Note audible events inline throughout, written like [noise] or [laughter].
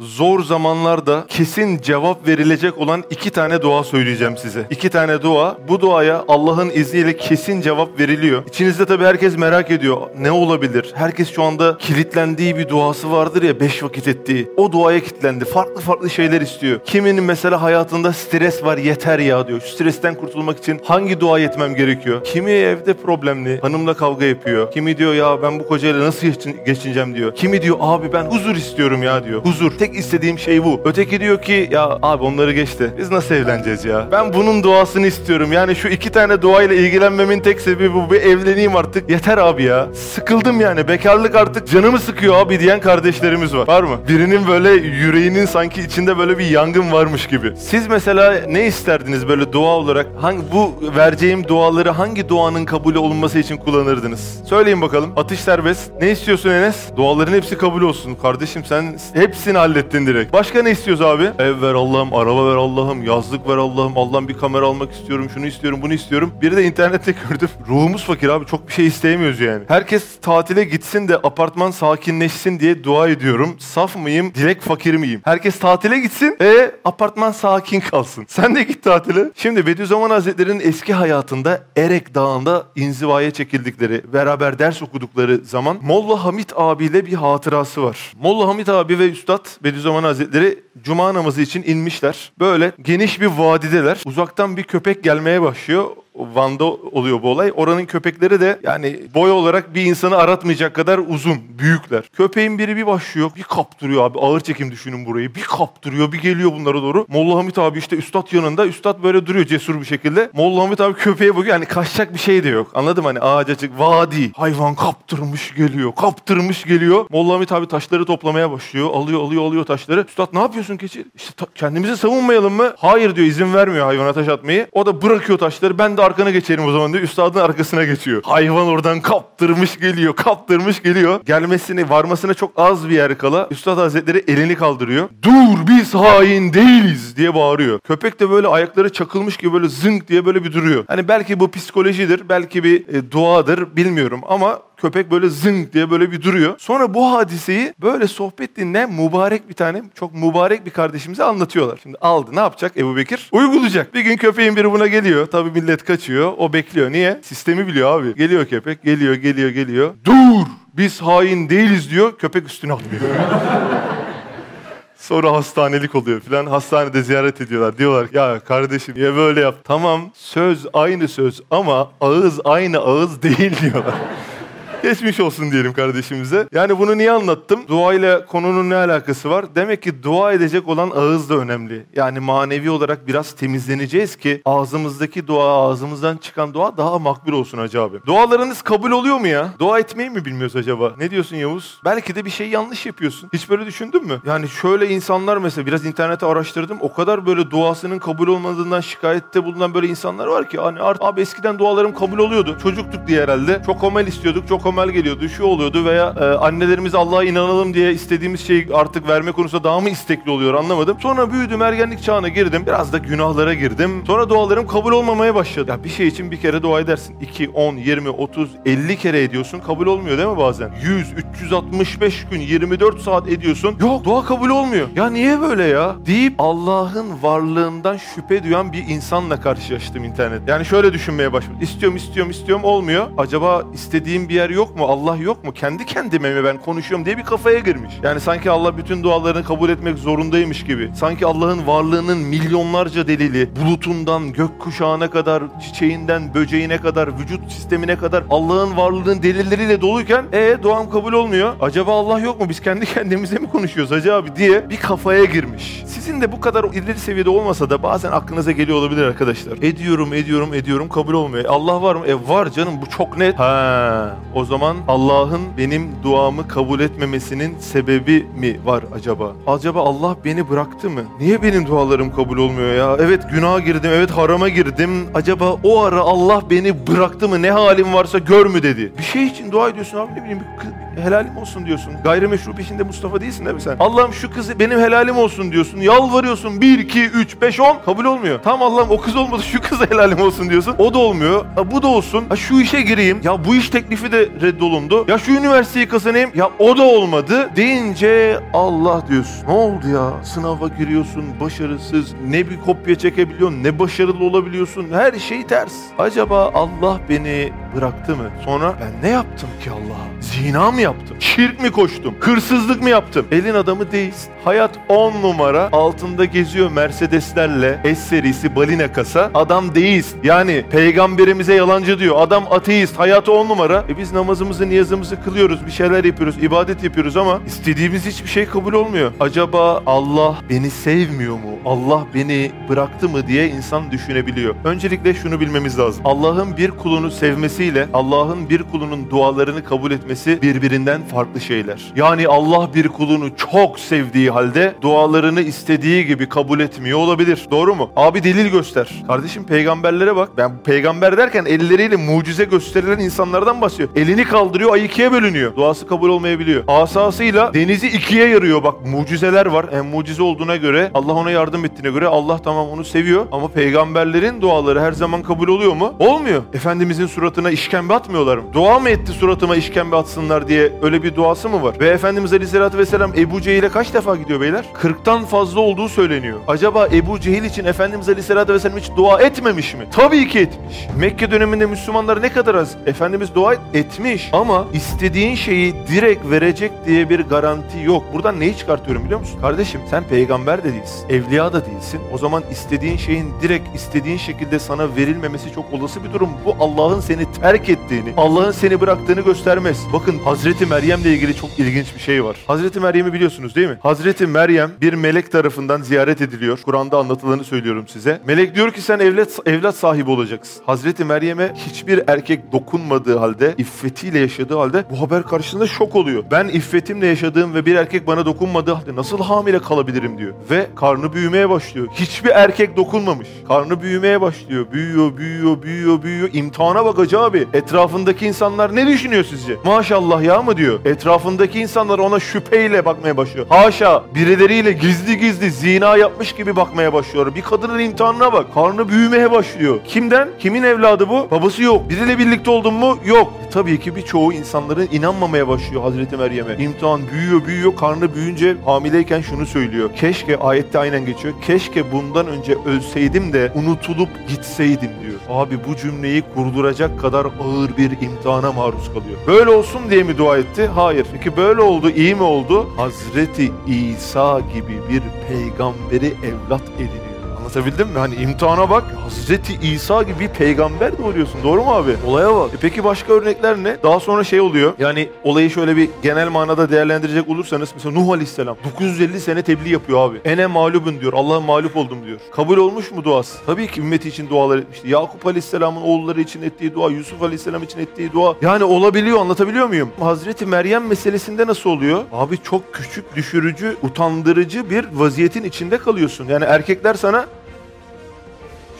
Zor zamanlarda kesin cevap verilecek olan iki tane dua söyleyeceğim size. İki tane dua. Bu duaya Allah'ın izniyle kesin cevap veriliyor. İçinizde tabii herkes merak ediyor. Ne olabilir? Herkes şu anda kilitlendiği bir duası vardır ya beş vakit ettiği. O duaya kilitlendi. Farklı farklı şeyler istiyor. Kiminin mesela hayatında stres var yeter ya diyor. Şu stresten kurtulmak için hangi dua etmem gerekiyor? Kimi evde problemli, hanımla kavga yapıyor. Kimi diyor ya ben bu kocayla nasıl geçin- geçineceğim diyor. Kimi diyor abi ben huzur istiyorum ya diyor. Huzur. Tek istediğim şey bu. Öteki diyor ki ya abi onları geçti. Biz nasıl evleneceğiz ya? Ben bunun duasını istiyorum. Yani şu iki tane duayla ilgilenmemin tek sebebi bu. Bir evleneyim artık. Yeter abi ya. Sıkıldım yani. Bekarlık artık canımı sıkıyor abi diyen kardeşlerimiz var. Var mı? Birinin böyle yüreğinin sanki içinde böyle bir yangın varmış gibi. Siz mesela ne isterdiniz böyle dua olarak? Hangi bu vereceğim duaları hangi duanın kabul olunması için kullanırdınız? Söyleyin bakalım. Atış serbest. Ne istiyorsun Enes? Duaların hepsi kabul olsun. Kardeşim sen hepsini hallettin direkt. Başka ne istiyoruz abi? Ev ver Allah'ım, araba ver Allah'ım, yazlık ver Allah'ım, Allah'ım bir kamera almak istiyorum, şunu istiyorum, bunu istiyorum. Biri de internette [laughs] gördüm. Ruhumuz fakir abi. Çok bir şey isteyemiyoruz yani. Herkes tatile gitsin de apartman sakinleşsin diye dua ediyorum. Saf mıyım, dilek fakir miyim? Herkes tatile gitsin, e apartman sakin kalsın. [laughs] Sen de git tatile. Şimdi Bediüzzaman Hazretleri'nin eski hayatında Erek Dağı'nda inzivaya çekildikleri, beraber ders okudukları zaman Molla Hamit abiyle bir hatırası var. Molla Hamit abi ve Üstad Bediüzzaman Hazretleri Cuma namazı için inmişler. Böyle geniş bir vadideler. Uzaktan bir köpek gelmeye başlıyor. Van'da oluyor bu olay. Oranın köpekleri de yani boy olarak bir insanı aratmayacak kadar uzun, büyükler. Köpeğin biri bir başlıyor, bir kaptırıyor abi. Ağır çekim düşünün burayı. Bir kaptırıyor, bir geliyor bunlara doğru. Molla Hamit abi işte üstad yanında. Üstad böyle duruyor cesur bir şekilde. Molla Hamit abi köpeğe bakıyor. Yani kaçacak bir şey de yok. Anladım hani ağaca çık, vadi. Hayvan kaptırmış geliyor, kaptırmış geliyor. Molla Hamit abi taşları toplamaya başlıyor. Alıyor, alıyor, alıyor taşları. Üstad ne yapıyorsun keçi? İşte ta- kendimizi savunmayalım mı? Hayır diyor, izin vermiyor hayvana taş atmayı. O da bırakıyor taşları. Ben de arkana geçerim o zaman diyor. Üstadın arkasına geçiyor. Hayvan oradan kaptırmış geliyor, kaptırmış geliyor. Gelmesini, varmasına çok az bir yer kala. Üstad Hazretleri elini kaldırıyor. Dur biz hain değiliz diye bağırıyor. Köpek de böyle ayakları çakılmış gibi böyle zınk diye böyle bir duruyor. Hani belki bu psikolojidir, belki bir e, duadır bilmiyorum ama Köpek böyle zınk diye böyle bir duruyor. Sonra bu hadiseyi böyle sohbet dinleyen mübarek bir tane çok mübarek bir kardeşimize anlatıyorlar. Şimdi aldı ne yapacak Ebu Bekir? Uygulayacak. Bir gün köpeğin biri buna geliyor. Tabii millet kaçıyor. O bekliyor. Niye? Sistemi biliyor abi. Geliyor köpek. Geliyor, geliyor, geliyor. Dur! Biz hain değiliz diyor. Köpek üstüne atlıyor. Sonra hastanelik oluyor filan. Hastanede ziyaret ediyorlar. Diyorlar ya kardeşim niye böyle yap? Tamam söz aynı söz ama ağız aynı ağız değil diyorlar. Geçmiş olsun diyelim kardeşimize. Yani bunu niye anlattım? Dua ile konunun ne alakası var? Demek ki dua edecek olan ağız da önemli. Yani manevi olarak biraz temizleneceğiz ki ağzımızdaki dua, ağzımızdan çıkan dua daha makbul olsun Hacı abi. Dualarınız kabul oluyor mu ya? Dua etmeyi mi bilmiyoruz acaba? Ne diyorsun Yavuz? Belki de bir şey yanlış yapıyorsun. Hiç böyle düşündün mü? Yani şöyle insanlar mesela biraz internete araştırdım. O kadar böyle duasının kabul olmadığından şikayette bulunan böyle insanlar var ki hani abi eskiden dualarım kabul oluyordu. Çocuktuk diye herhalde. Çok amel istiyorduk. Çok amel geliyordu. Şu oluyordu veya e, annelerimiz Allah'a inanalım diye istediğimiz şeyi artık verme konusunda daha mı istekli oluyor anlamadım. Sonra büyüdüm ergenlik çağına girdim. Biraz da günahlara girdim. Sonra dualarım kabul olmamaya başladı. Ya bir şey için bir kere dua edersin. 2, 10, 20, 30, 50 kere ediyorsun. Kabul olmuyor değil mi bazen? 100, 365 gün, 24 saat ediyorsun. Yok dua kabul olmuyor. Ya niye böyle ya? Deyip Allah'ın varlığından şüphe duyan bir insanla karşılaştım internet. Yani şöyle düşünmeye başladım. İstiyorum, istiyorum, istiyorum olmuyor. Acaba istediğim bir yer yok mu? Allah yok mu? Kendi kendime mi ben konuşuyorum diye bir kafaya girmiş. Yani sanki Allah bütün dualarını kabul etmek zorundaymış gibi. Sanki Allah'ın varlığının milyonlarca delili, bulutundan gökkuşağına kadar, çiçeğinden böceğine kadar, vücut sistemine kadar Allah'ın varlığının delilleriyle doluyken e duam kabul olmuyor. Acaba Allah yok mu? Biz kendi kendimize mi konuşuyoruz Hacı abi diye bir kafaya girmiş. Sizin de bu kadar ileri seviyede olmasa da bazen aklınıza geliyor olabilir arkadaşlar. Ediyorum, ediyorum, ediyorum kabul olmuyor. E, Allah var mı? E var canım bu çok net. Ha, o zaman Allah'ın benim duamı kabul etmemesinin sebebi mi var acaba? Acaba Allah beni bıraktı mı? Niye benim dualarım kabul olmuyor ya? Evet günaha girdim, evet harama girdim. Acaba o ara Allah beni bıraktı mı? Ne halim varsa gör mü dedi. Bir şey için dua ediyorsun abi ne bileyim bir helalim olsun diyorsun. Gayrimeşru peşinde Mustafa değilsin değil mi sen? Allah'ım şu kızı benim helalim olsun diyorsun. Yalvarıyorsun 1, 2, 3, 5, 10 kabul olmuyor. Tamam Allah'ım o kız olmadı şu kız helalim olsun diyorsun. O da olmuyor. Ha, bu da olsun. Ha, şu işe gireyim. Ya bu iş teklifi de reddolundu. Ya şu üniversiteyi kazanayım. Ya o da olmadı. Deyince Allah diyorsun. Ne oldu ya? Sınava giriyorsun başarısız. Ne bir kopya çekebiliyorsun ne başarılı olabiliyorsun. Her şey ters. Acaba Allah beni bıraktı mı? Sonra ben ne yaptım ki Allah'a? Zina mı yaptım? Şirk mi koştum? Hırsızlık mı yaptım? Elin adamı deist. Hayat 10 numara altında geziyor Mercedeslerle S serisi balina kasa. Adam deist. Yani peygamberimize yalancı diyor. Adam ateist. Hayatı 10 numara. E biz namazımızı, niyazımızı kılıyoruz. Bir şeyler yapıyoruz. ibadet yapıyoruz ama istediğimiz hiçbir şey kabul olmuyor. Acaba Allah beni sevmiyor mu? Allah beni bıraktı mı diye insan düşünebiliyor. Öncelikle şunu bilmemiz lazım. Allah'ın bir kulunu sevmesiyle Allah'ın bir kulunun dualarını kabul etmesi birbirinden farklı şeyler. Yani Allah bir kulunu çok sevdiği halde dualarını istediği gibi kabul etmiyor olabilir. Doğru mu? Abi delil göster. Kardeşim peygamberlere bak. Ben peygamber derken elleriyle mucize gösterilen insanlardan bahsediyor. Elini kaldırıyor ay ikiye bölünüyor. Duası kabul olmayabiliyor. Asasıyla denizi ikiye yarıyor. Bak mucizeler var. En mucize olduğuna göre Allah ona yardım ettiğine göre Allah tamam onu seviyor. Ama peygamberlerin duaları her zaman kabul oluyor mu? Olmuyor. Efendimizin suratına işkembe atmıyorlar mı? Dua mı etti suratıma işkembe atsınlar diye öyle bir duası mı var? Ve Efendimiz Aleyhisselatü Vesselam Ebu Cehil'e kaç defa gidiyor beyler? 40'tan fazla olduğu söyleniyor. Acaba Ebu Cehil için Efendimiz Aleyhisselatü Vesselam hiç dua etmemiş mi? Tabii ki etmiş. Mekke döneminde Müslümanlar ne kadar az? Efendimiz dua etmiş ama istediğin şeyi direkt verecek diye bir garanti yok. Buradan neyi çıkartıyorum biliyor musun? Kardeşim sen peygamber de değilsin. Evliya da değilsin. O zaman istediğin şeyin direkt istediğin şekilde sana verilmemesi çok olası bir durum. Bu Allah'ın seni terk ettiğini, Allah'ın seni bıraktığını göstermez. Bakın Hazreti Meryem'le ilgili çok ilginç bir şey var. Hazreti Meryem'i biliyorsunuz değil mi? Hazreti Meryem bir melek tarafından ziyaret ediliyor. Kur'an'da anlatılanı söylüyorum size. Melek diyor ki sen evlat, evlat sahibi olacaksın. Hazreti Meryem'e hiçbir erkek dokunmadığı halde, iffetiyle yaşadığı halde bu haber karşısında şok oluyor. Ben iffetimle yaşadığım ve bir erkek bana dokunmadığı halde nasıl hamile kalabilirim diyor. Ve karnı büyümeye başlıyor. Hiçbir erkek dokunmamış. Karnı büyümeye başlıyor. Büyüyor, büyüyor, büyüyor, büyüyor. İmtihana bak Hacı abi. Etrafındaki insanlar ne düşünüyor sizce? Maşallah ya mı diyor. Etrafındaki insanlar ona şüpheyle bakmaya başlıyor. Haşa birileriyle gizli gizli zina yapmış gibi bakmaya başlıyor. Bir kadının imtihanına bak. Karnı büyümeye başlıyor. Kimden? Kimin evladı bu? Babası yok. Biriyle birlikte oldun mu? Yok. Tabii ki birçoğu insanların inanmamaya başlıyor Hazreti Meryem'e. İmtihan büyüyor büyüyor. Karnı büyüyünce hamileyken şunu söylüyor. Keşke ayette aynen geçiyor. Keşke bundan önce ölseydim de unutulup gitseydim diyor. Abi bu cümleyi kurduracak kadar ağır bir imtihana maruz kalıyor. Böyle olsun diye mi dua etti? Hayır. Peki böyle oldu, iyi mi oldu? Hazreti İsa gibi bir peygamberi evlat ediniyor. Anlatabildim mi? Hani imtihana bak. Hazreti İsa gibi bir peygamber doğuruyorsun. Doğru mu abi? Olaya bak. E peki başka örnekler ne? Daha sonra şey oluyor. Yani olayı şöyle bir genel manada değerlendirecek olursanız mesela Nuh Aleyhisselam 950 sene tebliğ yapıyor abi. Ene mağlubun diyor. Allah'a mağlup oldum diyor. Kabul olmuş mu duası? Tabii ki ümmeti için dualar etmişti. Yakup Aleyhisselam'ın oğulları için ettiği dua, Yusuf Aleyhisselam için ettiği dua. Yani olabiliyor anlatabiliyor muyum? Hazreti Meryem meselesinde nasıl oluyor? Abi çok küçük, düşürücü, utandırıcı bir vaziyetin içinde kalıyorsun. Yani erkekler sana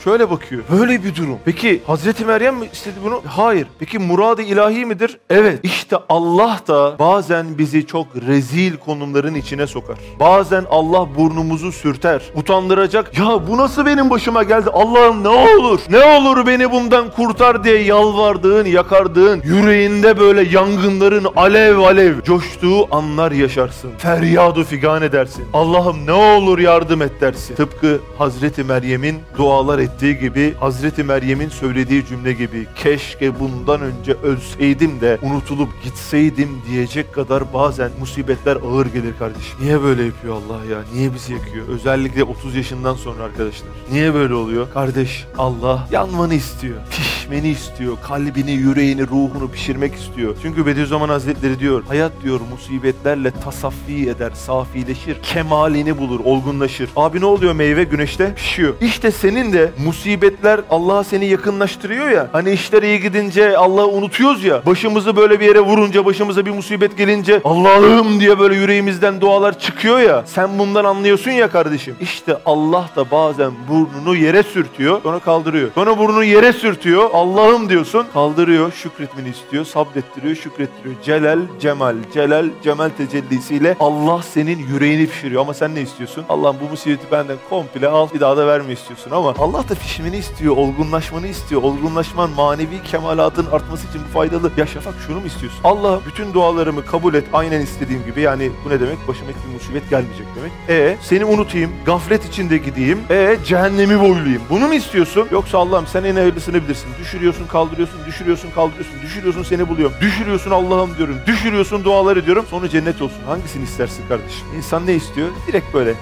Şöyle bakıyor. Böyle bir durum. Peki Hazreti Meryem mi istedi bunu? Hayır. Peki muradı ilahi midir? Evet. İşte Allah da bazen bizi çok rezil konumların içine sokar. Bazen Allah burnumuzu sürter. Utandıracak. Ya bu nasıl benim başıma geldi? Allah'ım ne olur? Ne olur beni bundan kurtar diye yalvardığın, yakardığın, yüreğinde böyle yangınların alev alev coştuğu anlar yaşarsın. Feryadu figan edersin. Allah'ım ne olur yardım et dersin. Tıpkı Hazreti Meryem'in dualar ettiği gibi Hazreti Meryem'in söylediği cümle gibi keşke bundan önce ölseydim de unutulup gitseydim diyecek kadar bazen musibetler ağır gelir kardeşim. Niye böyle yapıyor Allah ya? Niye bizi yakıyor? Özellikle 30 yaşından sonra arkadaşlar. Niye böyle oluyor? Kardeş Allah yanmanı istiyor. Pişmeni istiyor. Kalbini, yüreğini, ruhunu pişirmek istiyor. Çünkü Bediüzzaman Hazretleri diyor hayat diyor musibetlerle tasaffi eder, safileşir. Kemalini bulur, olgunlaşır. Abi ne oluyor meyve güneşte? Pişiyor. İşte senin de Musibetler Allah'a seni yakınlaştırıyor ya. Hani işler iyi gidince Allah'ı unutuyoruz ya. Başımızı böyle bir yere vurunca, başımıza bir musibet gelince Allah'ım diye böyle yüreğimizden dualar çıkıyor ya. Sen bundan anlıyorsun ya kardeşim. İşte Allah da bazen burnunu yere sürtüyor, sonra kaldırıyor. Sonra burnunu yere sürtüyor, Allah'ım diyorsun, kaldırıyor, şükretmeni istiyor, sabrettiriyor, şükrettiriyor. Celal, cemal, celal, cemal tecellisiyle Allah senin yüreğini pişiriyor. Ama sen ne istiyorsun? Allah'ım bu musibeti benden komple al, bir daha da verme istiyorsun. Ama Allah da pişmeni istiyor, olgunlaşmanı istiyor. Olgunlaşman manevi kemalatın artması için faydalı. Ya Şafak şunu mu istiyorsun? Allah bütün dualarımı kabul et aynen istediğim gibi. Yani bu ne demek? Başıma hiçbir musibet gelmeyecek demek. E seni unutayım, gaflet içinde gideyim. E cehennemi boylayayım. Bunu mu istiyorsun? Yoksa Allah'ım sen en hayırlısını bilirsin. Düşürüyorsun, kaldırıyorsun, düşürüyorsun, kaldırıyorsun, düşürüyorsun seni buluyorum. Düşürüyorsun Allah'ım diyorum. Düşürüyorsun dualar ediyorum. Sonu cennet olsun. Hangisini istersin kardeşim? İnsan ne istiyor? Direkt böyle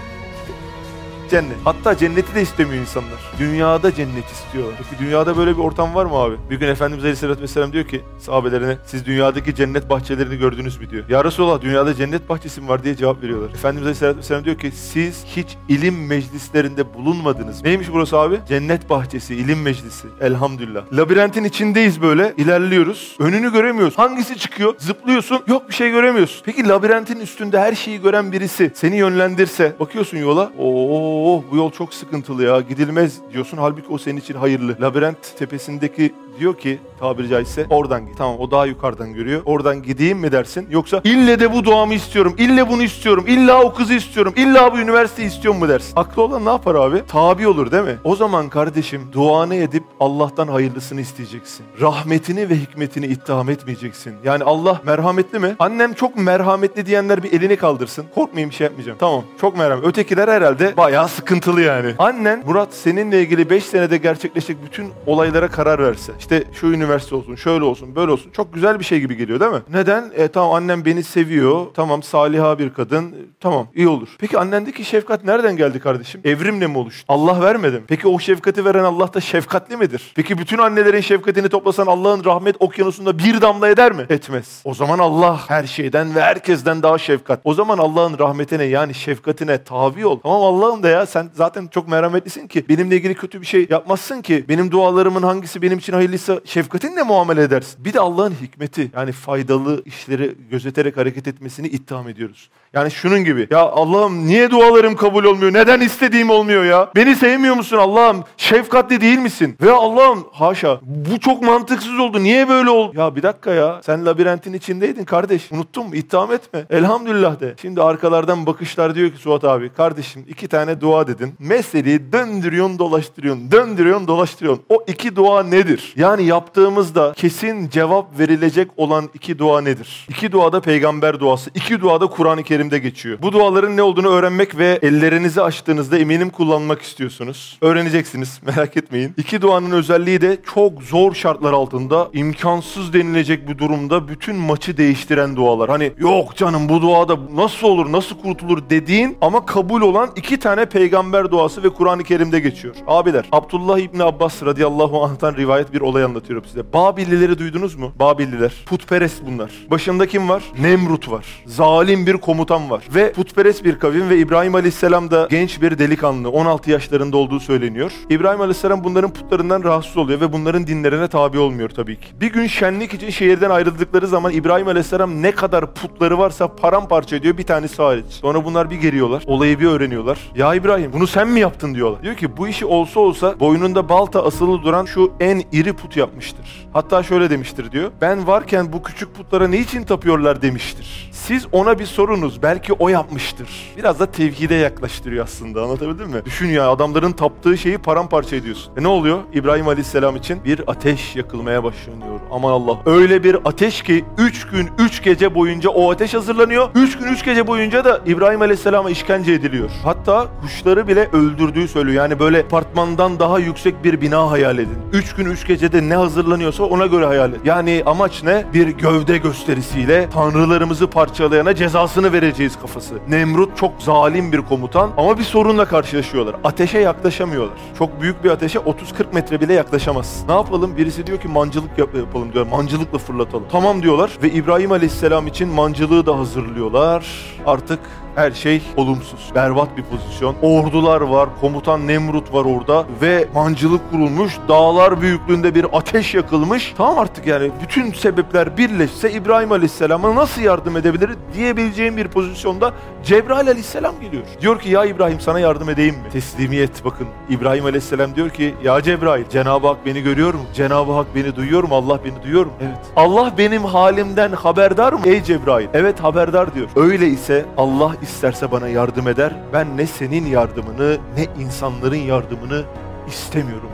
cennet. Hatta cenneti de istemiyor insanlar. Dünyada cennet istiyorlar. Peki dünyada böyle bir ortam var mı abi? Bir gün Efendimiz Aleyhisselatü Vesselam diyor ki sahabelerine siz dünyadaki cennet bahçelerini gördünüz mü diyor. Ya Resulallah dünyada cennet bahçesi mi var diye cevap veriyorlar. Efendimiz Aleyhisselatü Vesselam diyor ki siz hiç ilim meclislerinde bulunmadınız. Neymiş burası abi? Cennet bahçesi, ilim meclisi. Elhamdülillah. Labirentin içindeyiz böyle. ilerliyoruz. Önünü göremiyoruz. Hangisi çıkıyor? Zıplıyorsun. Yok bir şey göremiyorsun. Peki labirentin üstünde her şeyi gören birisi seni yönlendirse bakıyorsun yola. Oo oh bu yol çok sıkıntılı ya gidilmez diyorsun. Halbuki o senin için hayırlı. Labirent tepesindeki diyor ki tabiri caizse oradan git. Tamam o daha yukarıdan görüyor. Oradan gideyim mi dersin? Yoksa ille de bu duamı istiyorum. ille bunu istiyorum. illa o kızı istiyorum. illa bu üniversite istiyorum mu dersin? Aklı olan ne yapar abi? Tabi olur değil mi? O zaman kardeşim duanı edip Allah'tan hayırlısını isteyeceksin. Rahmetini ve hikmetini ittiham etmeyeceksin. Yani Allah merhametli mi? Annem çok merhametli diyenler bir elini kaldırsın. Korkmayayım bir şey yapmayacağım. Tamam çok merhametli. Ötekiler herhalde bayağı sıkıntılı yani. Annen Murat seninle ilgili 5 senede gerçekleşecek bütün olaylara karar verse. İşte şu üniversite olsun, şöyle olsun, böyle olsun. Çok güzel bir şey gibi geliyor değil mi? Neden? E tamam annem beni seviyor. Tamam saliha bir kadın. E, tamam iyi olur. Peki annendeki şefkat nereden geldi kardeşim? Evrimle mi oluştu? Allah vermedi mi? Peki o şefkati veren Allah da şefkatli midir? Peki bütün annelerin şefkatini toplasan Allah'ın rahmet okyanusunda bir damla eder mi? Etmez. O zaman Allah her şeyden ve herkesten daha şefkat. O zaman Allah'ın rahmetine yani şefkatine tabi ol. Tamam Allah'ım da ya sen zaten çok merhametlisin ki benimle ilgili kötü bir şey yapmazsın ki. Benim dualarımın hangisi benim için hayırlıysa şefkatinle muamele edersin. Bir de Allah'ın hikmeti yani faydalı işleri gözeterek hareket etmesini itham ediyoruz. Yani şunun gibi. Ya Allah'ım niye dualarım kabul olmuyor? Neden istediğim olmuyor ya? Beni sevmiyor musun Allah'ım? Şefkatli değil misin? Ve Allah'ım haşa bu çok mantıksız oldu. Niye böyle oldu? Ya bir dakika ya. Sen labirentin içindeydin kardeş. Unuttun mu? İttiham etme. Elhamdülillah de. Şimdi arkalardan bakışlar diyor ki Suat abi. Kardeşim iki tane dua dedin. Meseleyi döndürüyorsun dolaştırıyorsun. Döndürüyorsun dolaştırıyorsun. O iki dua nedir? Yani yaptığımızda kesin cevap verilecek olan iki dua nedir? İki duada peygamber duası. iki duada Kur'an-ı Kerim Kerim'de geçiyor. Bu duaların ne olduğunu öğrenmek ve ellerinizi açtığınızda eminim kullanmak istiyorsunuz. Öğreneceksiniz [laughs] merak etmeyin. İki duanın özelliği de çok zor şartlar altında imkansız denilecek bir durumda bütün maçı değiştiren dualar. Hani yok canım bu duada nasıl olur nasıl kurtulur dediğin ama kabul olan iki tane peygamber duası ve Kur'an-ı Kerim'de geçiyor. Abiler Abdullah İbni Abbas radıyallahu anh'tan rivayet bir olay anlatıyorum size. Babillileri duydunuz mu? Babilliler. Putperest bunlar. Başında kim var? Nemrut var. Zalim bir komut komutan var. Ve putperest bir kavim ve İbrahim Aleyhisselam da genç bir delikanlı. 16 yaşlarında olduğu söyleniyor. İbrahim Aleyhisselam bunların putlarından rahatsız oluyor ve bunların dinlerine tabi olmuyor tabii ki. Bir gün şenlik için şehirden ayrıldıkları zaman İbrahim Aleyhisselam ne kadar putları varsa paramparça ediyor bir tanesi hariç. Sonra bunlar bir geliyorlar. Olayı bir öğreniyorlar. Ya İbrahim bunu sen mi yaptın diyorlar. Diyor ki bu işi olsa olsa boynunda balta asılı duran şu en iri put yapmıştır. Hatta şöyle demiştir diyor. Ben varken bu küçük putlara ne için tapıyorlar demiştir. Siz ona bir sorunuz belki o yapmıştır. Biraz da tevhide yaklaştırıyor aslında anlatabildim mi? Düşün ya adamların taptığı şeyi paramparça ediyorsun. E ne oluyor? İbrahim Aleyhisselam için bir ateş yakılmaya başlanıyor. Aman Allah. Öyle bir ateş ki 3 gün 3 gece boyunca o ateş hazırlanıyor. 3 gün 3 gece boyunca da İbrahim Aleyhisselam'a işkence ediliyor. Hatta kuşları bile öldürdüğü söylüyor. Yani böyle apartmandan daha yüksek bir bina hayal edin. 3 gün 3 gecede ne hazırlanıyorsa ona göre hayal edin. Yani amaç ne? Bir gövde gösterisiyle tanrılarımızı parçalayana cezasını verecek vereceğiz kafası. Nemrut çok zalim bir komutan ama bir sorunla karşılaşıyorlar. Ateşe yaklaşamıyorlar. Çok büyük bir ateşe 30-40 metre bile yaklaşamaz. Ne yapalım? Birisi diyor ki mancılık yap yapalım diyor. Mancılıkla fırlatalım. Tamam diyorlar ve İbrahim Aleyhisselam için mancılığı da hazırlıyorlar. Artık Her şey olumsuz. Berbat bir pozisyon. Ordular var. Komutan Nemrut var orada. Ve mancılık kurulmuş. Dağlar büyüklüğünde bir ateş yakılmış. Tamam artık yani bütün sebepler birleşse İbrahim Aleyhisselam'a nasıl yardım edebilir diyebileceğim bir pozisyonda Cebrail Aleyhisselam geliyor. Diyor ki ya İbrahim sana yardım edeyim mi? Teslimiyet bakın. İbrahim Aleyhisselam diyor ki ya Cebrail Cenab-ı Hak beni görüyor mu? Cenab-ı Hak beni duyuyor mu? Allah beni duyuyor mu? Evet. Allah benim halimden haberdar mı? Ey Cebrail. Evet haberdar diyor. Öyle ise Allah isterse bana yardım eder. Ben ne senin yardımını ne insanların yardımını istemiyorum.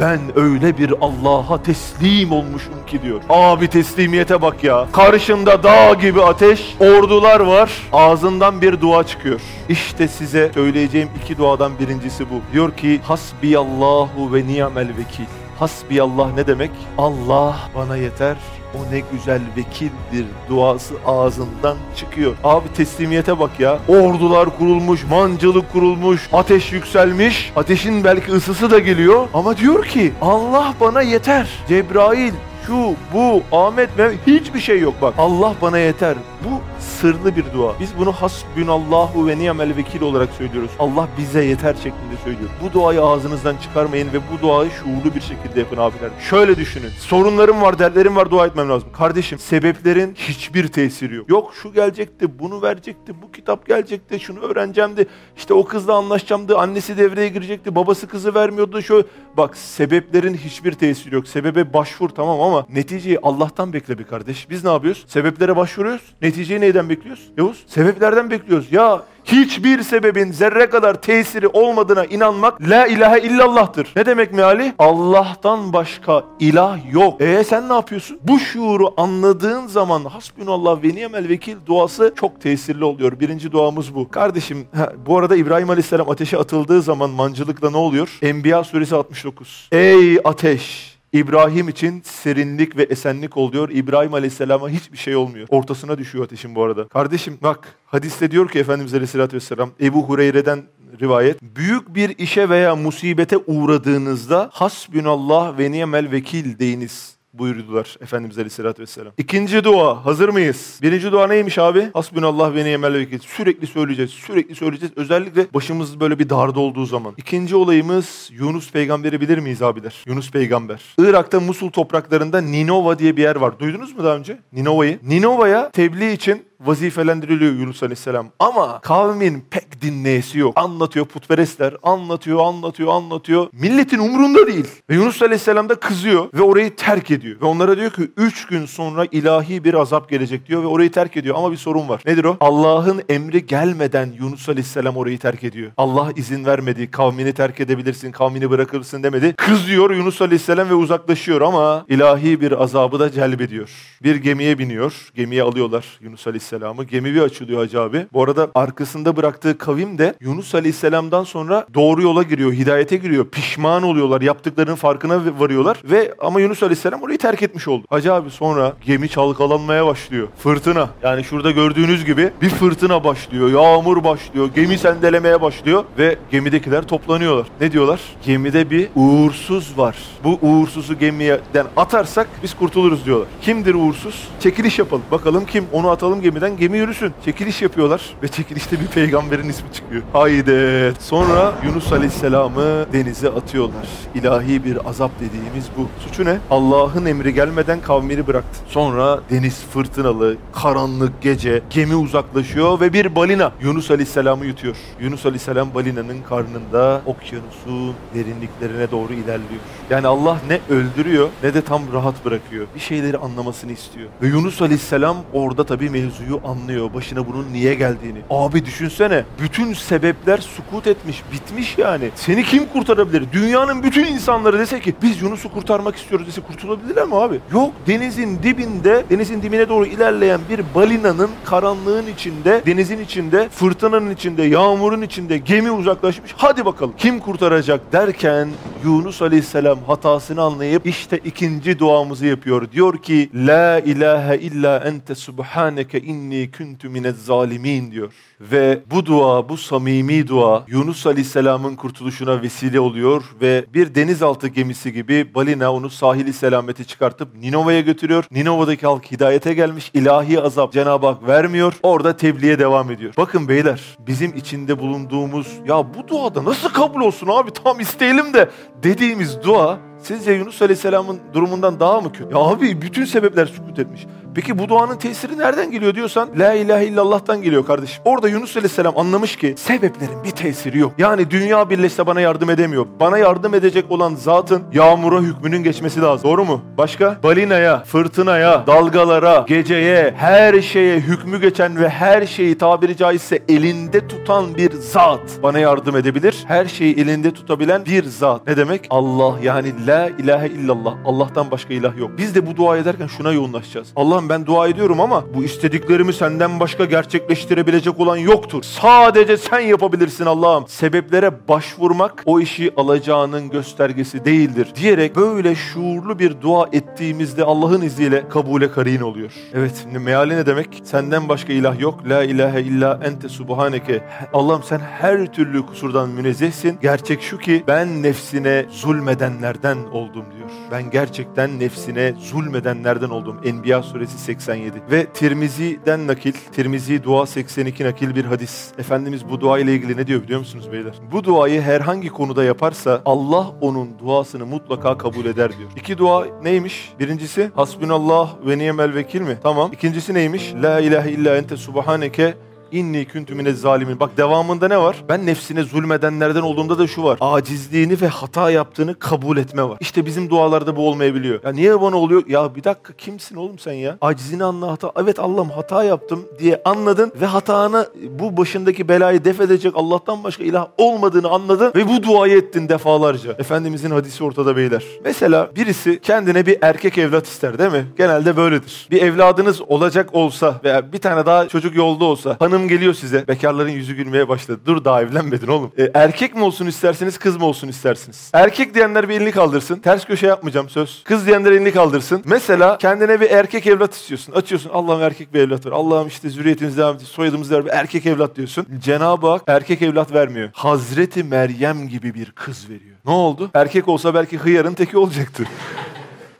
Ben öyle bir Allah'a teslim olmuşum ki diyor. Abi teslimiyete bak ya. Karşında dağ gibi ateş, ordular var. Ağzından bir dua çıkıyor. İşte size söyleyeceğim iki duadan birincisi bu. Diyor ki Hasbiyallahu ve ni'mel vekil. Hasbiyallah ne demek? Allah bana yeter. O ne güzel vekildir duası ağzından çıkıyor. Abi teslimiyete bak ya. Ordular kurulmuş, mancılık kurulmuş, ateş yükselmiş. Ateşin belki ısısı da geliyor. Ama diyor ki Allah bana yeter. Cebrail şu, bu, Ahmet, Mehmet hiçbir şey yok bak. Allah bana yeter. Bu sırlı bir dua. Biz bunu hasbunallahu ve ni'mel vekil olarak söylüyoruz. Allah bize yeter şeklinde söylüyor. Bu duayı ağzınızdan çıkarmayın ve bu duayı şuurlu bir şekilde yapın abiler. Şöyle düşünün. Sorunlarım var, dertlerim var, dua etmem lazım. Kardeşim, sebeplerin hiçbir tesiri yok. Yok şu gelecekti, bunu verecekti, bu kitap gelecekti, şunu öğreneceğimdi. İşte o kızla anlaşacağımdı, annesi devreye girecekti, babası kızı vermiyordu. Şöyle bak sebeplerin hiçbir tesiri yok. Sebebe başvur tamam ama neticeyi Allah'tan bekle bir kardeş. Biz ne yapıyoruz? Sebeplere başvuruyoruz. Neticeyi neyden bekliyoruz? Yavuz? Sebeplerden bekliyoruz. Ya hiçbir sebebin zerre kadar tesiri olmadığına inanmak la ilahe illallah'tır. Ne demek meali? Allah'tan başka ilah yok. E sen ne yapıyorsun? Bu şuuru anladığın zaman hasbunallah ve ni'mel vekil duası çok tesirli oluyor. Birinci duamız bu. Kardeşim bu arada İbrahim Aleyhisselam ateşe atıldığı zaman mancılıkla ne oluyor? Enbiya suresi 69. Ey ateş! İbrahim için serinlik ve esenlik oluyor. İbrahim Aleyhisselam'a hiçbir şey olmuyor. Ortasına düşüyor ateşin bu arada. Kardeşim bak hadiste diyor ki Efendimiz Aleyhisselatü Vesselam Ebu Hureyre'den rivayet. Büyük bir işe veya musibete uğradığınızda hasbünallah ve ni'mel vekil deyiniz buyurdular Efendimiz Aleyhisselatü Vesselam. İkinci dua hazır mıyız? Birinci dua neymiş abi? Hasbunallah ve ni'mel vekil. Sürekli söyleyeceğiz, sürekli söyleyeceğiz. Özellikle başımız böyle bir darda olduğu zaman. İkinci olayımız Yunus peygamberi bilir miyiz abiler? Yunus peygamber. Irak'ta Musul topraklarında Ninova diye bir yer var. Duydunuz mu daha önce? Ninova'yı. Ninova'ya tebliğ için vazifelendiriliyor Yunus Aleyhisselam. Ama kavmin pek dinleyesi yok. Anlatıyor putperestler, anlatıyor, anlatıyor, anlatıyor. Milletin umrunda değil. Ve Yunus Aleyhisselam da kızıyor ve orayı terk ediyor. Ve onlara diyor ki üç gün sonra ilahi bir azap gelecek diyor ve orayı terk ediyor. Ama bir sorun var. Nedir o? Allah'ın emri gelmeden Yunus Aleyhisselam orayı terk ediyor. Allah izin vermedi. Kavmini terk edebilirsin, kavmini bırakırsın demedi. Kızıyor Yunus Aleyhisselam ve uzaklaşıyor ama ilahi bir azabı da celbediyor. Bir gemiye biniyor. Gemiye alıyorlar Yunus Aleyhisselam Aleyhisselam'ı. Gemi bir açılıyor Hacı abi. Bu arada arkasında bıraktığı kavim de Yunus Aleyhisselam'dan sonra doğru yola giriyor, hidayete giriyor. Pişman oluyorlar, yaptıklarının farkına varıyorlar. Ve ama Yunus Aleyhisselam orayı terk etmiş oldu. Hacı abi sonra gemi çalkalanmaya başlıyor. Fırtına. Yani şurada gördüğünüz gibi bir fırtına başlıyor, yağmur başlıyor, gemi sendelemeye başlıyor ve gemidekiler toplanıyorlar. Ne diyorlar? Gemide bir uğursuz var. Bu uğursuzu gemiden atarsak biz kurtuluruz diyorlar. Kimdir uğursuz? Çekiliş yapalım. Bakalım kim? Onu atalım gemiden gemi yürüsün. Çekiliş yapıyorlar ve çekilişte bir peygamberin ismi çıkıyor. Haydi. Sonra Yunus Aleyhisselam'ı denize atıyorlar. İlahi bir azap dediğimiz bu. Suçu ne? Allah'ın emri gelmeden kavmini bıraktı. Sonra deniz fırtınalı, karanlık gece, gemi uzaklaşıyor ve bir balina Yunus Aleyhisselam'ı yutuyor. Yunus Aleyhisselam balinanın karnında okyanusun derinliklerine doğru ilerliyor. Yani Allah ne öldürüyor ne de tam rahat bırakıyor. Bir şeyleri anlamasını istiyor. Ve Yunus Aleyhisselam orada tabii mevzuyu anlıyor. Başına bunun niye geldiğini. Abi düşünsene. Bütün sebepler sukut etmiş. Bitmiş yani. Seni kim kurtarabilir? Dünyanın bütün insanları dese ki biz Yunus'u kurtarmak istiyoruz dese kurtulabilirler mi abi? Yok. Denizin dibinde, denizin dibine doğru ilerleyen bir balinanın karanlığın içinde, denizin içinde, fırtınanın içinde, yağmurun içinde gemi uzaklaşmış. Hadi bakalım kim kurtaracak derken Yunus Aleyhisselam hatasını anlayıp işte ikinci duamızı yapıyor. Diyor ki La ilahe illa ente subhaneke inni kuntu minez zalimin diyor. Ve bu dua, bu samimi dua Yunus Aleyhisselam'ın kurtuluşuna vesile oluyor ve bir denizaltı gemisi gibi balina onu sahili selameti çıkartıp Ninova'ya götürüyor. Ninova'daki halk hidayete gelmiş. ilahi azap Cenab-ı Hak vermiyor. Orada tebliğe devam ediyor. Bakın beyler bizim içinde bulunduğumuz ya bu duada nasıl kabul olsun abi tam isteyelim de dediğimiz dua Sizce Yunus Aleyhisselam'ın durumundan daha mı kötü? Ya abi bütün sebepler sükut etmiş. Peki bu duanın tesiri nereden geliyor diyorsan La ilahe illallah'tan geliyor kardeşim. Orada Yunus Aleyhisselam anlamış ki sebeplerin bir tesiri yok. Yani dünya birleşse bana yardım edemiyor. Bana yardım edecek olan zatın yağmura hükmünün geçmesi lazım. Doğru mu? Başka? Balinaya, fırtınaya, dalgalara, geceye, her şeye hükmü geçen ve her şeyi tabiri caizse elinde tutan bir zat bana yardım edebilir. Her şeyi elinde tutabilen bir zat. Ne demek? Allah yani La ilahe illallah. Allah'tan başka ilah yok. Biz de bu dua ederken şuna yoğunlaşacağız. Allah'ım ben dua ediyorum ama bu istediklerimi senden başka gerçekleştirebilecek olan yoktur. Sadece sen yapabilirsin Allah'ım. Sebeplere başvurmak o işi alacağının göstergesi değildir diyerek böyle şuurlu bir dua ettiğimizde Allah'ın izniyle kabule karin oluyor. Evet şimdi meali ne demek? Senden başka ilah yok. La ilahe illa ente subhaneke. Allah'ım sen her türlü kusurdan münezzehsin. Gerçek şu ki ben nefsine zulmedenlerden oldum diyor. Ben gerçekten nefsine zulmedenlerden oldum. Enbiya suresi 87. Ve Tirmizi'den nakil, Tirmizi dua 82 nakil bir hadis. Efendimiz bu dua ile ilgili ne diyor biliyor musunuz beyler? Bu duayı herhangi konuda yaparsa Allah onun duasını mutlaka kabul eder diyor. İki dua neymiş? Birincisi Hasbunallah ve niyemel vekil mi? Tamam. İkincisi neymiş? La ilahe illa ente subhaneke İnni küntü mine zalimin. Bak devamında ne var? Ben nefsine zulmedenlerden olduğumda da şu var. Acizliğini ve hata yaptığını kabul etme var. İşte bizim dualarda bu olmayabiliyor. Ya niye bana oluyor? Ya bir dakika kimsin oğlum sen ya? Acizini anla hata. Evet Allah'ım hata yaptım diye anladın ve hatanı bu başındaki belayı def edecek Allah'tan başka ilah olmadığını anladın ve bu duayı ettin defalarca. Efendimizin hadisi ortada beyler. Mesela birisi kendine bir erkek evlat ister değil mi? Genelde böyledir. Bir evladınız olacak olsa veya bir tane daha çocuk yolda olsa hanım hanım geliyor size. Bekarların yüzü gülmeye başladı. Dur daha evlenmedin oğlum. E, erkek mi olsun isterseniz kız mı olsun istersiniz? Erkek diyenler bir elini kaldırsın. Ters köşe yapmayacağım söz. Kız diyenler elini kaldırsın. Mesela kendine bir erkek evlat istiyorsun. Açıyorsun Allah'ım erkek bir evlat var. Allah'ım işte zürriyetimiz devam ediyor. Soyadımız devam ediyor. Erkek evlat diyorsun. Cenab-ı Hak erkek evlat vermiyor. Hazreti Meryem gibi bir kız veriyor. Ne oldu? Erkek olsa belki hıyarın teki olacaktı.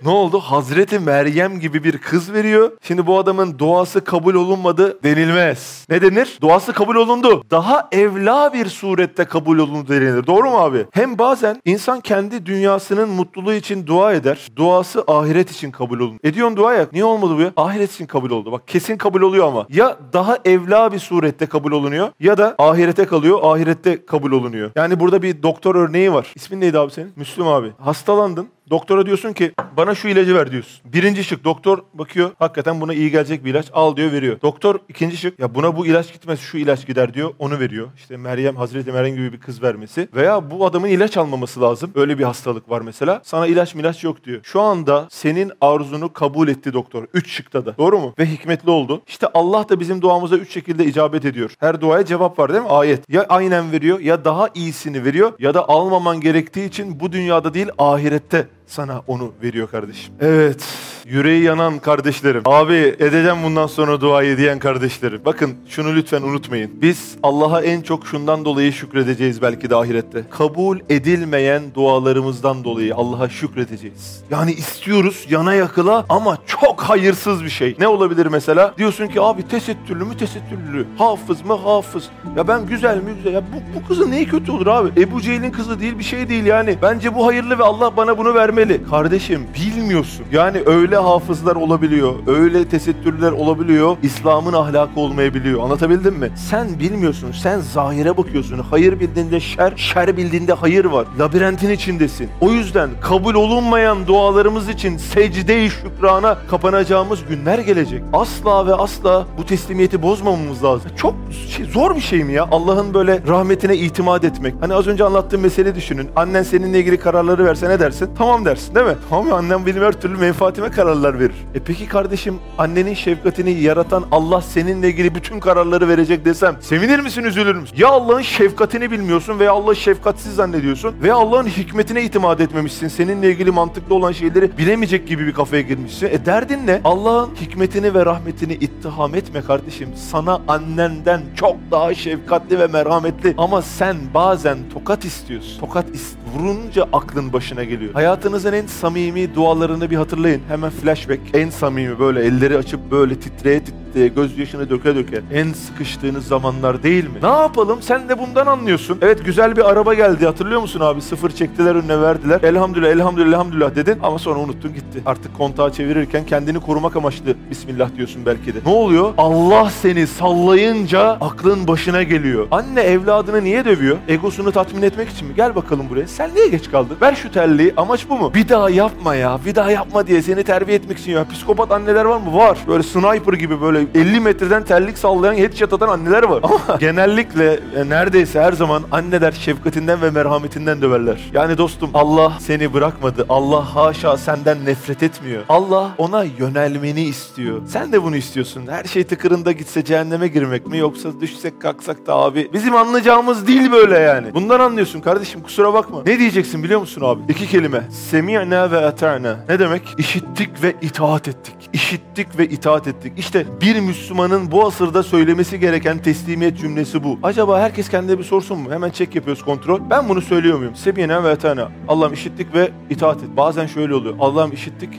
Ne oldu? Hazreti Meryem gibi bir kız veriyor. Şimdi bu adamın duası kabul olunmadı denilmez. Ne denir? Duası kabul olundu. Daha evla bir surette kabul olundu denilir. Doğru mu abi? Hem bazen insan kendi dünyasının mutluluğu için dua eder. Duası ahiret için kabul olun. Ediyorsun dua ya. Niye olmadı bu ya? Ahiret için kabul oldu. Bak kesin kabul oluyor ama. Ya daha evla bir surette kabul olunuyor ya da ahirete kalıyor. Ahirette kabul olunuyor. Yani burada bir doktor örneği var. İsmin neydi abi senin? Müslüm abi. Hastalandın. Doktora diyorsun ki bana şu ilacı ver diyorsun. Birinci şık doktor bakıyor hakikaten buna iyi gelecek bir ilaç al diyor veriyor. Doktor ikinci şık ya buna bu ilaç gitmez şu ilaç gider diyor onu veriyor. İşte Meryem Hazreti Meryem gibi bir kız vermesi veya bu adamın ilaç almaması lazım. Öyle bir hastalık var mesela. Sana ilaç milaç yok diyor. Şu anda senin arzunu kabul etti doktor. Üç şıkta da. Doğru mu? Ve hikmetli oldu. İşte Allah da bizim duamıza üç şekilde icabet ediyor. Her duaya cevap var değil mi? Ayet. Ya aynen veriyor ya daha iyisini veriyor ya da almaman gerektiği için bu dünyada değil ahirette sana onu veriyor kardeşim. Evet, yüreği yanan kardeşlerim. Abi edeceğim bundan sonra duayı diyen kardeşlerim. Bakın şunu lütfen unutmayın. Biz Allah'a en çok şundan dolayı şükredeceğiz belki de ahirette. Kabul edilmeyen dualarımızdan dolayı Allah'a şükredeceğiz. Yani istiyoruz yana yakıla ama çok hayırsız bir şey. Ne olabilir mesela? Diyorsun ki abi tesettürlü mü tesettürlü, hafız mı hafız. Ya ben güzel mi güzel. Ya bu, bu kızın neyi kötü olur abi? Ebu Cehil'in kızı değil bir şey değil yani. Bence bu hayırlı ve Allah bana bunu vermeli vermeli. Kardeşim bilmiyorsun. Yani öyle hafızlar olabiliyor, öyle tesettürler olabiliyor, İslam'ın ahlakı olmayabiliyor. Anlatabildim mi? Sen bilmiyorsun, sen zahire bakıyorsun. Hayır bildiğinde şer, şer bildiğinde hayır var. Labirentin içindesin. O yüzden kabul olunmayan dualarımız için secde-i şükrana kapanacağımız günler gelecek. Asla ve asla bu teslimiyeti bozmamamız lazım. Çok şey, zor bir şey mi ya? Allah'ın böyle rahmetine itimat etmek. Hani az önce anlattığım mesele düşünün. Annen seninle ilgili kararları verse ne dersin? Tamam dersin değil mi? Tamam annem benim her türlü menfaatime kararlar verir. E peki kardeşim annenin şefkatini yaratan Allah seninle ilgili bütün kararları verecek desem sevinir misin üzülür müsün? Ya Allah'ın şefkatini bilmiyorsun veya Allah'ı şefkatsiz zannediyorsun veya Allah'ın hikmetine itimat etmemişsin. Seninle ilgili mantıklı olan şeyleri bilemeyecek gibi bir kafaya girmişsin. E derdin ne? Allah'ın hikmetini ve rahmetini ittiham etme kardeşim. Sana annenden çok daha şefkatli ve merhametli ama sen bazen tokat istiyorsun. Tokat ist vurunca aklın başına geliyor. Hayatınızın en samimi dualarını bir hatırlayın. Hemen flashback. En samimi böyle elleri açıp böyle titreye titreye gözyaşını döke döke. En sıkıştığınız zamanlar değil mi? Ne yapalım? Sen de bundan anlıyorsun. Evet güzel bir araba geldi hatırlıyor musun abi? Sıfır çektiler önüne verdiler. Elhamdülillah elhamdülillah elhamdülillah dedin ama sonra unuttun gitti. Artık kontağı çevirirken kendini korumak amaçlı Bismillah diyorsun belki de. Ne oluyor? Allah seni sallayınca aklın başına geliyor. Anne evladını niye dövüyor? Egosunu tatmin etmek için mi? Gel bakalım buraya. Sen niye geç kaldın? Ver şu terliği. Amaç bu mu? Bir daha yapma ya. Bir daha yapma diye seni terbiye etmek için ya. Psikopat anneler var mı? Var. Böyle sniper gibi böyle 50 metreden terlik sallayan headshot atan anneler var. Ama [laughs] genellikle e, neredeyse her zaman anneler şefkatinden ve merhametinden döverler. Yani dostum Allah seni bırakmadı. Allah haşa senden nefret etmiyor. Allah ona yönelmeni istiyor. Sen de bunu istiyorsun. Her şey tıkırında gitse cehenneme girmek mi yoksa düşsek kalksak da abi bizim anlayacağımız değil böyle yani. Bundan anlıyorsun kardeşim kusura bakma. Ne diyeceksin biliyor musun abi? İki kelime. Semi'na ve ata'na. Ne demek? İşittik ve itaat ettik. İşittik ve itaat ettik. İşte bir Müslümanın bu asırda söylemesi gereken teslimiyet cümlesi bu. Acaba herkes kendine bir sorsun mu? Hemen çek yapıyoruz kontrol. Ben bunu söylüyor muyum? Semi'na ve ata'na. Allah'ım işittik ve itaat et. Bazen şöyle oluyor. Allah'ım işittik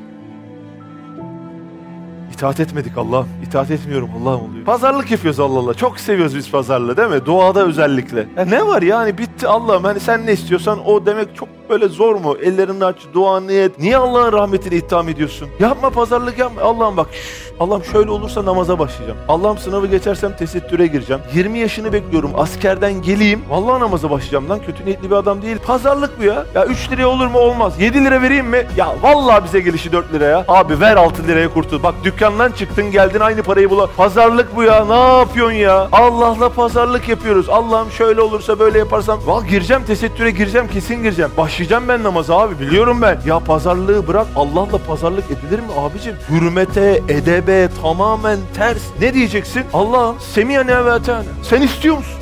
İtaat etmedik Allah'ım. İtaat etmiyorum Allah'ım oluyor. Pazarlık yapıyoruz Allah Allah. Çok seviyoruz biz pazarlığı değil mi? Doğada özellikle. Ya ne var yani bitti Allah'ım. Hani sen ne istiyorsan o demek çok böyle zor mu? Ellerini aç, duanı et. Niye Allah'ın rahmetini itham ediyorsun? Yapma pazarlık yapma. Allah'ım bak şş, Allah'ım şöyle olursa namaza başlayacağım. Allah'ım sınavı geçersem tesettüre gireceğim. 20 yaşını bekliyorum. Askerden geleyim. Vallahi namaza başlayacağım lan. Kötü niyetli bir adam değil. Pazarlık bu ya. Ya 3 liraya olur mu? Olmaz. 7 lira vereyim mi? Ya vallahi bize gelişi 4 liraya. Abi ver 6 liraya kurtul. Bak dükkandan çıktın geldin aynı parayı bula. Pazarlık bu ya. Ne yapıyorsun ya? Allah'la pazarlık yapıyoruz. Allah'ım şöyle olursa böyle yaparsam. Val gireceğim tesettüre gireceğim kesin gireceğim. Başlayacağım ben namaza abi biliyorum ben. Ya pazarlığı bırak Allah'la pazarlık edilir mi abicim? Hürmete, edebe tamamen ters. Ne diyeceksin? Allah'ım semiyane ve. Sen istiyor musun?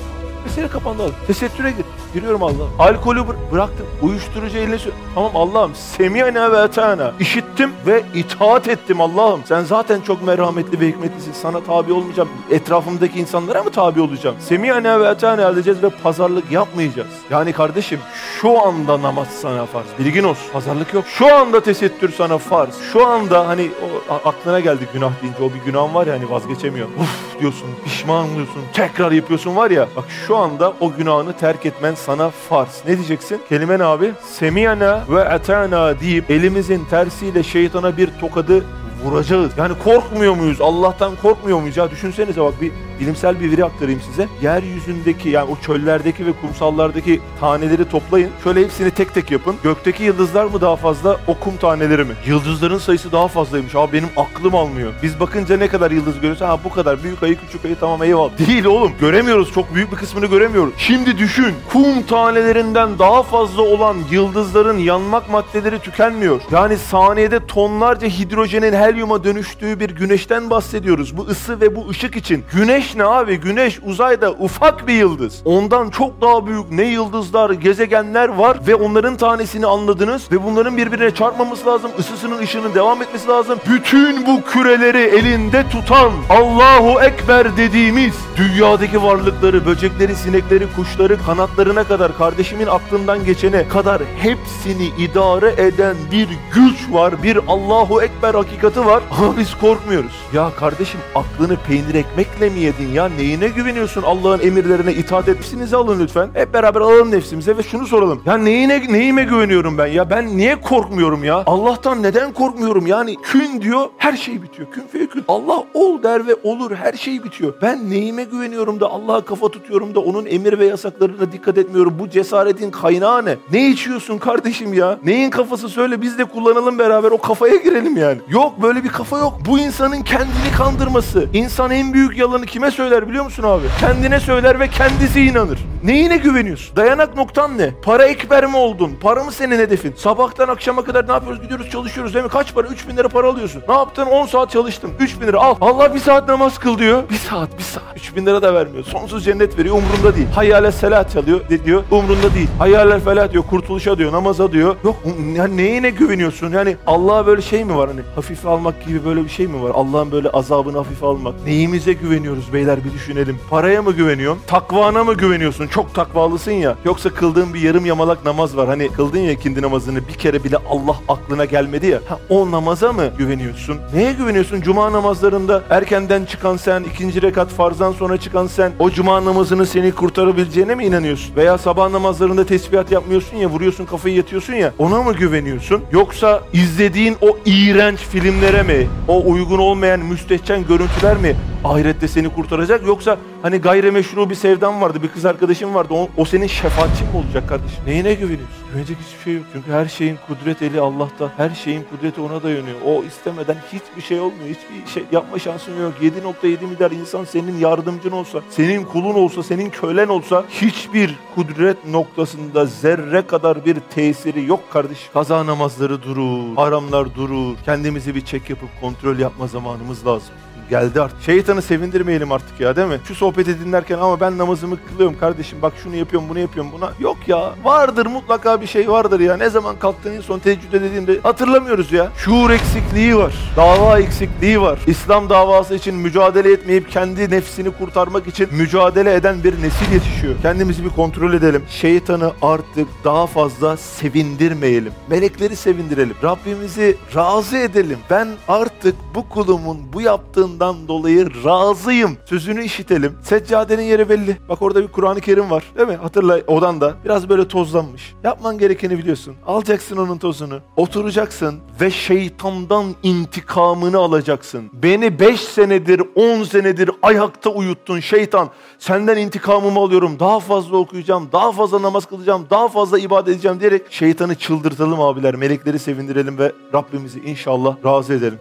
Mesele kapandı abi. Tesettüre gir. Giriyorum Allah'ım. Alkolü bır- bıraktım. Uyuşturucu eline sür. Tamam Allah'ım. Semiyane ve atana. İşittim ve itaat ettim Allah'ım. Sen zaten çok merhametli ve hikmetlisin. Sana tabi olmayacağım. Etrafımdaki insanlara mı tabi olacağım? Semiyane ve atana edeceğiz ve pazarlık yapmayacağız. Yani kardeşim şu anda namaz sana farz. Bilgin olsun. Pazarlık yok. Şu anda tesettür sana farz. Şu anda hani o a- aklına geldi günah deyince o bir günahın var ya hani vazgeçemiyor. Uf diyorsun, pişman oluyorsun, tekrar yapıyorsun var ya. Bak şu anda o günahını terk etmen sana farz. Ne diyeceksin? Kelime abi? Semiyana ve atana deyip elimizin tersiyle şeytana bir tokadı vuracağız. Yani korkmuyor muyuz? Allah'tan korkmuyor muyuz? Ya düşünsenize bak bir bilimsel bir veri aktarayım size. Yeryüzündeki yani o çöllerdeki ve kumsallardaki taneleri toplayın. Şöyle hepsini tek tek yapın. Gökteki yıldızlar mı daha fazla o kum taneleri mi? Yıldızların sayısı daha fazlaymış. Abi benim aklım almıyor. Biz bakınca ne kadar yıldız görüyoruz? Ha bu kadar. Büyük ayı küçük ayı tamam eyvallah. [laughs] Değil oğlum. Göremiyoruz. Çok büyük bir kısmını göremiyoruz. Şimdi düşün. Kum tanelerinden daha fazla olan yıldızların yanmak maddeleri tükenmiyor. Yani saniyede tonlarca hidrojenin helyuma dönüştüğü bir güneşten bahsediyoruz. Bu ısı ve bu ışık için. Güneş ne abi? Güneş uzayda ufak bir yıldız. Ondan çok daha büyük ne yıldızlar, gezegenler var ve onların tanesini anladınız ve bunların birbirine çarpmaması lazım. Isısının ışığının devam etmesi lazım. Bütün bu küreleri elinde tutan Allahu Ekber dediğimiz dünyadaki varlıkları, böcekleri, sinekleri, kuşları, kanatlarına kadar kardeşimin aklından geçene kadar hepsini idare eden bir güç var. Bir Allahu Ekber hakikati var. [laughs] Ama biz korkmuyoruz. Ya kardeşim aklını peynir ekmekle mi yedin ya? Neyine güveniyorsun Allah'ın emirlerine itaat etmişsinizi alın lütfen. Hep beraber alalım nefsimize ve şunu soralım. Ya neyine neyime güveniyorum ben ya? Ben niye korkmuyorum ya? Allah'tan neden korkmuyorum? Yani kün diyor her şey bitiyor. Kün feyekün. Allah ol der ve olur her şey bitiyor. Ben neyime güveniyorum da Allah'a kafa tutuyorum da onun emir ve yasaklarına dikkat etmiyorum. Bu cesaretin kaynağı ne? Ne içiyorsun kardeşim ya? Neyin kafası söyle biz de kullanalım beraber o kafaya girelim yani. Yok böyle böyle bir kafa yok. Bu insanın kendini kandırması. İnsan en büyük yalanı kime söyler biliyor musun abi? Kendine söyler ve kendisi inanır. Neyine güveniyorsun? Dayanak noktan ne? Para ekber mi oldun? Para mı senin hedefin? Sabahtan akşama kadar ne yapıyoruz? Gidiyoruz çalışıyoruz değil mi? Kaç para? 3000 lira para alıyorsun. Ne yaptın? 10 saat çalıştım. 3000 lira al. Allah bir saat namaz kıl diyor. Bir saat, bir saat. 3000 lira da vermiyor. Sonsuz cennet veriyor. Umrunda değil. Hayyale selat çalıyor diyor. Umrunda değil. Hayyale felah diyor. Kurtuluşa diyor. Namaza diyor. Yok yani neyine güveniyorsun? Yani Allah'a böyle şey mi var hani? Hafife almak gibi böyle bir şey mi var? Allah'ın böyle azabını hafife almak. Neyimize güveniyoruz beyler bir düşünelim. Paraya mı güveniyorsun? Takvana mı güveniyorsun? Çok takvalısın ya. Yoksa kıldığın bir yarım yamalak namaz var. Hani kıldın ya ikindi namazını bir kere bile Allah aklına gelmedi ya. Ha, o namaza mı güveniyorsun? Neye güveniyorsun? Cuma namazlarında erkenden çıkan sen, ikinci rekat farzdan sonra çıkan sen, o cuma namazını seni kurtarabileceğine mi inanıyorsun? Veya sabah namazlarında tesbihat yapmıyorsun ya, vuruyorsun kafayı yatıyorsun ya, ona mı güveniyorsun? Yoksa izlediğin o iğrenç filmlere mi, o uygun olmayan müstehcen görüntüler mi ahirette seni kurtaracak? Yoksa hani gayrimeşru bir sevdan vardı, bir kız arkadaşın vardı, o, o senin şefaatçin mi olacak kardeşim? Neyine güveniyorsun? Güvenecek hiçbir şey yok. Çünkü her şeyin kudret eli Allah'ta. Her şeyin kudreti ona dayanıyor. O istemeden hiçbir şey olmuyor. Hiçbir şey yapma şansın yok. 7.7 milyar insan senin yardımcın olsa, senin kulun olsa, senin kölen olsa hiçbir kudret noktasında zerre kadar bir tesiri yok kardeş. Kaza namazları durur, haramlar durur. Kendimizi bir çek yapıp kontrol yapma zamanımız lazım geldi artık. Şeytanı sevindirmeyelim artık ya değil mi? Şu sohbeti dinlerken ama ben namazımı kılıyorum kardeşim bak şunu yapıyorum bunu yapıyorum buna. Yok ya vardır mutlaka bir şey vardır ya. Ne zaman kalktın son teheccüde dediğinde hatırlamıyoruz ya. Şuur eksikliği var. Dava eksikliği var. İslam davası için mücadele etmeyip kendi nefsini kurtarmak için mücadele eden bir nesil yetişiyor. Kendimizi bir kontrol edelim. Şeytanı artık daha fazla sevindirmeyelim. Melekleri sevindirelim. Rabbimizi razı edelim. Ben artık bu kulumun bu yaptığın olduğundan dolayı razıyım. Sözünü işitelim. Seccadenin yeri belli. Bak orada bir Kur'an-ı Kerim var. Değil mi? Hatırla odan da. Biraz böyle tozlanmış. Yapman gerekeni biliyorsun. Alacaksın onun tozunu. Oturacaksın ve şeytandan intikamını alacaksın. Beni 5 senedir, 10 senedir ayakta uyuttun şeytan. Senden intikamımı alıyorum. Daha fazla okuyacağım, daha fazla namaz kılacağım, daha fazla ibadet edeceğim diyerek şeytanı çıldırtalım abiler. Melekleri sevindirelim ve Rabbimizi inşallah razı edelim.